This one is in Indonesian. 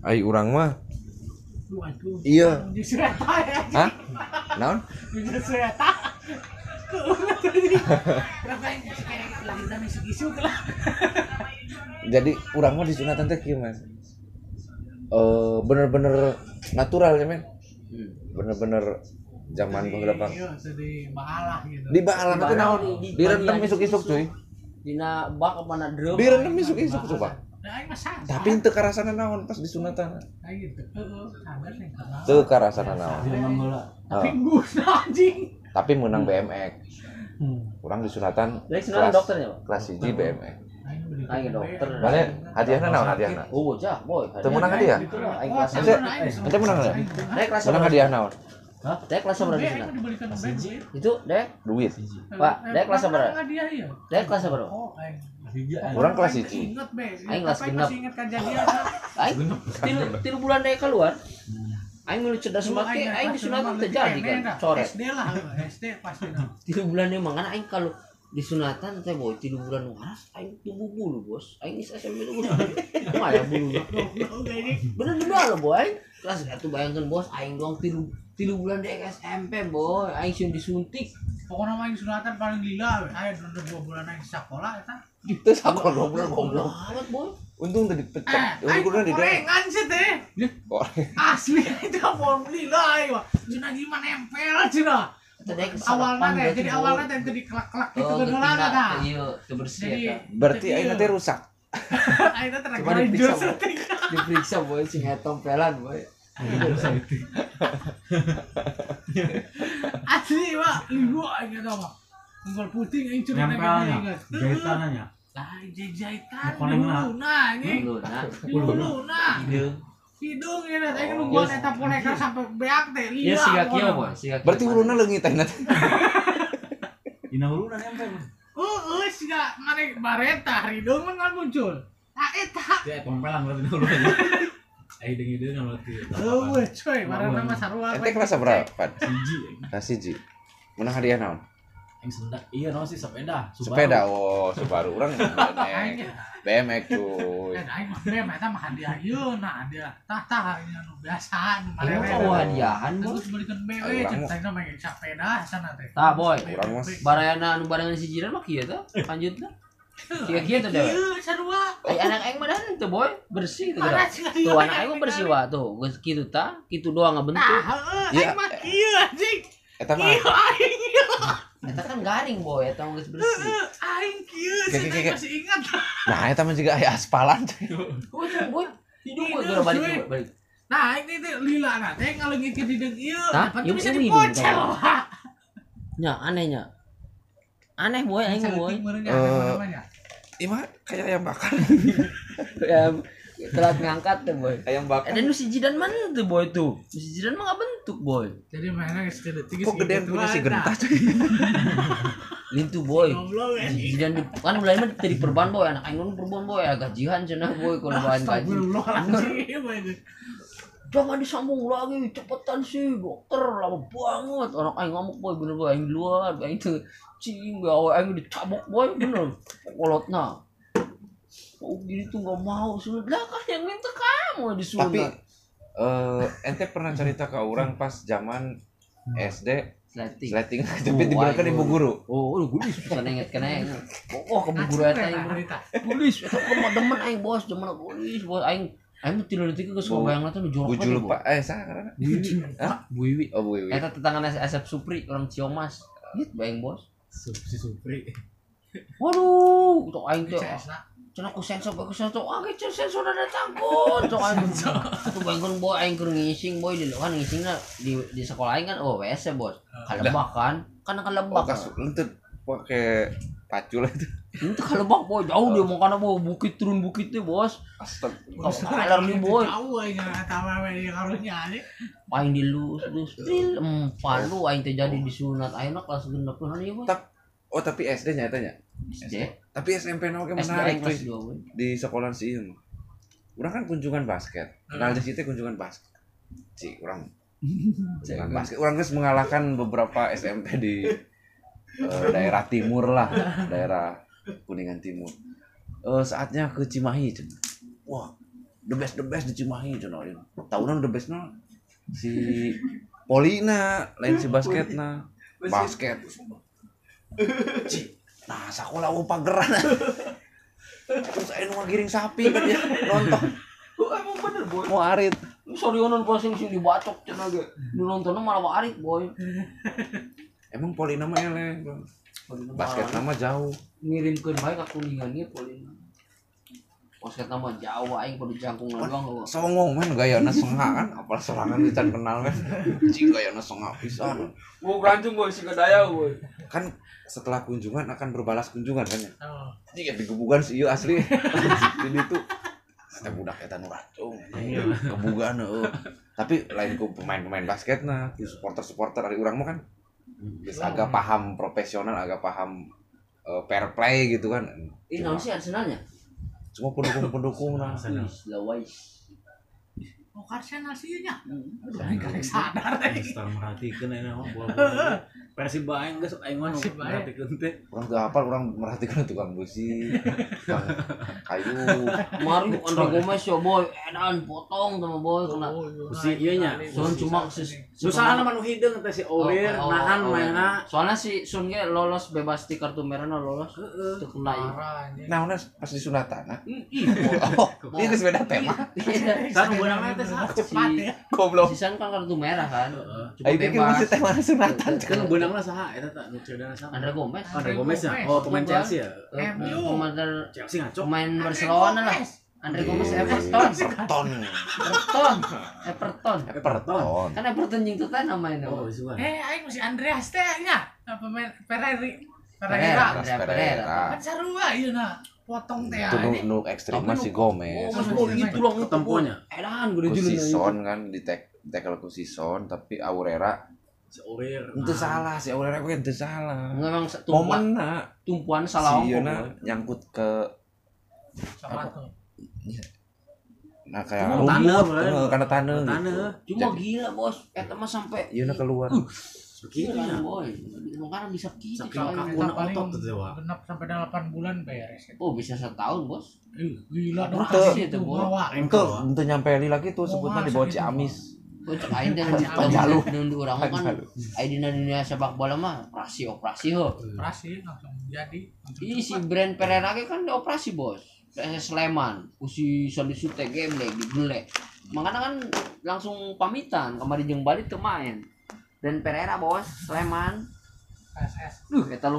Ai urang mah Waduh. iya. Justru eta ya. Hah? Naon? Justru eta. Jadi urang mah disunatan teh kieu Mas. Eh bener-bener natural ya men. Bener-bener zaman Pak. Iya, tadi baalah gitu. Di baalah teh naon? Di- di- Direndam di- isuk-isuk cuy. Dina bak apa na drum. Direndam isuk-isuk coba. Nah. Tapi teu karasana naon pas disunatan. Teu karasana naon. Tapi Heeh. gus anjing. Tapi menang BMX. Urang disunatan Lek sunatan kelas dokternya, Pak. kelas 1 BMX. Aing dokter. Balik hadiahna naon hadiahna? Oh, bocah, boy. Teu menang hadiah? Aing kelas ente menang kelas Menang hadiah naon? Dek kelas berapa di sana? Itu dek, Duit. Pak, dek kelas berapa? Hadiah ya. dek kelas berapa? Oh, aing. Urang kelas Aing 1. Ingat be. Aing kelas genep. masih ingat kejadian. Aing tilu tilu bulan dek keluar. Aing meuli cerdas Dulu make, aing kelas disunatan terjadi kan, coret. SD lah, SD pasti. Tilu bulan emang kan aing kalau disunatan teh boy tilu bulan waras aing tumbuh bulu bos aing is SMP itu bos mah ya bulu Udah ini bener juga lo boy kelas satu bayangkan bos aing doang tilu tilu bulan dek SMP boy aing sih disuntik pokoknya main sunatan paling lila. we. Ayo udah dua bulan aing sekolah eta. Itu sakon goblok goblok. amat boy Untung tadi Eh, pecah. aing Udah kudu di daerah. gorengan sih teh. Goreng. Asli itu mau lila aing. wah. Cina gimana nempel cina. Awalnya teh, berarti, jadi awalnya teh jadi kelak-kelak gitu oh getina ada. iya kebersih Jadi eta Berarti aing teh rusak. Coba terakhir diperiksa, jus Boy. diperiksa boy sing tempelan boy Asli wah, liu aing eta mah. Unggul putih aing curi Nempelnya, jahitannya. Lah jahitan dulu nah ini. dulu nah Dulu nah. Hidung ini aing Oh, nungguan yes. eta poneka sampai beak teh iya lila. siga kieu boy siga. Berarti uluna leungit teh. Dina hulunan nyampe. Mas. Heeh, siga mane bareta hidung mah ngan muncul. Nah eta. Ya tempelan berarti dina hulunan. Ayo dengi deui kan berarti. Eueuh coy, barana mah sarua. Ente kelas berapa? Siji. Kelas 1. Menang hadiah naon? Yang sendak. Iya no sih sepeda. Subaru. Sepeda. Oh, Subaru Aing BMX. BMX cuy. Eh, aing mah meh eta mah hadiah ieu nah hadiah. Tah tah ini anu biasa Ini marere. mau hadiahan boy Terus belikan BW Ayo, orang ceritanya mah sepeda sana teh. Tah, boy. Urang mas. barayana anu barengan si jiran mah kieu teh lanjutna Siga kieu teh dewe Ieu sarua. Ai anak aing mah teu boy bersih sih Tuh anak aing mah bersih wah tuh geus kitu tah kitu doang ngabentuk. Nah, heeh, Iya. aing mah kieu anjing. Eta mah Kieu aing ieu. Eta kan garing boy eta geus bersih. Heeh, aing kieu oke. masih ingat. Nah, eta mah juga aya aspalan. Oh itu boy hidup boy geura balik balik. Nah, ini teh lila nah teh ngaleungit ke dideng ieu, dapat Ieu bisa ieu dipocel. hidung, Nya anehnya. Aneh boy aing boy. Eh, Ih mah kayak ayam bakar. Ya telat ngangkat tuh boy. Ayam bakar. Ada nu si jidan mana tuh boy tuh? Si jidan mah nggak bentuk boy. Jadi mainnya geus detik Kok gedean punya si gentah cuy. Lintu boy. Si jidan di, kan mulai mah dari perban boy anak aing nu perban boy agak jihan cenah boy kalau bahan gaji. Jangan disambung lagi, cepetan sih dokter lama banget. Anak aing ngamuk boy bener boy aing di luar, aing tuh cing gawe aing dicabok boy bener. Kolotna. Oh gini tuh gak mau sunat lah kan yang minta kamu disunat. Tapi eh ente pernah cerita ke orang pas zaman SD Sleting. sleting tapi diberikan ibu guru. Oh, udah gulis bisa nenget kena. Oh, ke guru Acing eta nah, berita. Gulis, mah demen aing bos, demen gulis bos aing. Aing mah tilu detik geus Bu- ngobayang teh jorok Buju lupa eh saha karena. Bu Wiwi. Hah? Bu Wiwi. Oh Bu Wiwi. Eta tetangga Asep Supri, orang Ciomas. Gitu bayang bos. Si Supri. Waduh, cok aing teh. CS lah. Cenah ku sensor bagus sensor. Ah, ke sensor ada tangkut. Cok aing. Tuh bayangkeun boy aing keur ngising boy di kan ngisingna di di sekolah aing kan oh WC bos. Kalebak kan? Kan Oh kalebak. kasus lentut pakai pacul itu. Itu kalebak boy, jauh dia mau kana boy bukit turun bukitnya bos. Astaga. Kalar nih boy. Tahu aing eta mah we karunya nih. Aing dilus dus tril empat lu aing teh jadi disunat ayeuna kelas genep kan ieu boy. Oh tapi SD nya tanya. SD. Tapi SMP oke SD menarik aing kelas cuy. 2 boy. Di sekolah sih ieu mah. Urang kan kunjungan basket. Kenal di situ kunjungan basket. Ci, orang kunjungan basket. Orang geus mengalahkan beberapa SMP di eh, daerah timur lah, daerah Kuningan Timur. eh, saatnya ke Cimahi cenah. wah the best the best di Cimahi ieu. tahunan the bestnya si Polina lain si basketna basket Ci, nah sekolah mau pageran terus saya nu giring sapi kan dia nonton emang bener boy. mau arit Sorry ono pasing sing dibacok cenah ge. Nu nontonnya malah warik boy. emang Polina mah eleh basket nama jauh ngirimkeun bae ka kuningan ieu Polina. Basket nama jauh aing kudu jangkung doang lo. songong men gayana sengah kan? Apal serangan kita kenal kan cing gayana sengah pisan. Mau gantung boy si kedaya boy. kan setelah kunjungan akan berbalas kunjungan kan ya? Oh. jika digebukan si ieu asli. Jadi tuh kata budak eta nu racung. Kebugaan heuh tapi lain ku pemain-pemain basket nah supporter-supporter dari urang mah kan? Geus agak paham profesional agak paham eh, fair play gitu kan? Ih, naon sih Arsenalnya? Cuma pendukung-pendukung nah Wis, lawais. Oh, Arsenal sih nya. Hmm. Aduh, sadar eh. Star merhatikan Persib aing geus aing mah Persib aing. merhatikan teh orang tuh hafal orang merhatikan tukang busi tukang kayu Mari Andre Gomez ya boy, edan potong sama boy kena. Si ieu nya. Sun cuma sis. Nu salah mah nu hideung teh si Ower nahan mainna Soalnya si Sun ge lolos bebas di kartu merah na lolos. heeh Teu kena ieu. Nah udah pas disunatan nah Ih, boy. oh ini geus beda tema Kan beunang teh Cepat ya. goblok Si Sun kan kartu merah kan. Cuma Ayo pikir masih tema sunatan kan beunang lah saha eta tah nu cedera saha Andre Gomez. Andre Gomez ya oh pemain. Chelsea ya Eh, MU. Pemain Chelsea ngaco pemain Barcelona lah. Andre Gomez Everton. Everton Everton. Everton. Everton Kan Everton jeung teh namanya. oh isuan Eh, aing masih Andreas teh nya. Pemain Ferrari. Pereira, Pereira. Andrea Pereira. Pereira. Kan sarua ieu na. Potong teh itu nu, anjing. nu ekstrim Tapi masih Gomez Oh, Mas Boy gitu. Ketemponya. Edan Sison kan di tek tackle ku Sison tapi Aurera itu salah si Aurera gue itu salah Memang tumpuan momen na tumpuan salah si nyangkut ke Sama tuh. nah kayak Oh, tanah, rumput eh, karena tanah gitu. tanah Cuma gila bos, eta mah sampai Yuna keluar begitu Gila, ya boy. Makanya bisa gitu. Saking coy. kaku. Eta Kuna paling otot tuh, Dewa. genap sampai 8 bulan beres. Oh bisa setahun bos. Ih, Gila dong. Itu itu itu nyampe lila gitu sebutnya di bawah gitu, Ciamis cek aing teh Panjalu. di urang kan. Aing dina dunia sepak bola mah operasi operasi ho. Operasi langsung jadi. Ih si brand Pereira ge kan dioperasi bos. PS Sleman, usi Sandi Sute game digele. Makanya kan langsung pamitan kemarin jeung balik main. Dan Pereira bos, Sleman. PSS. Duh, lu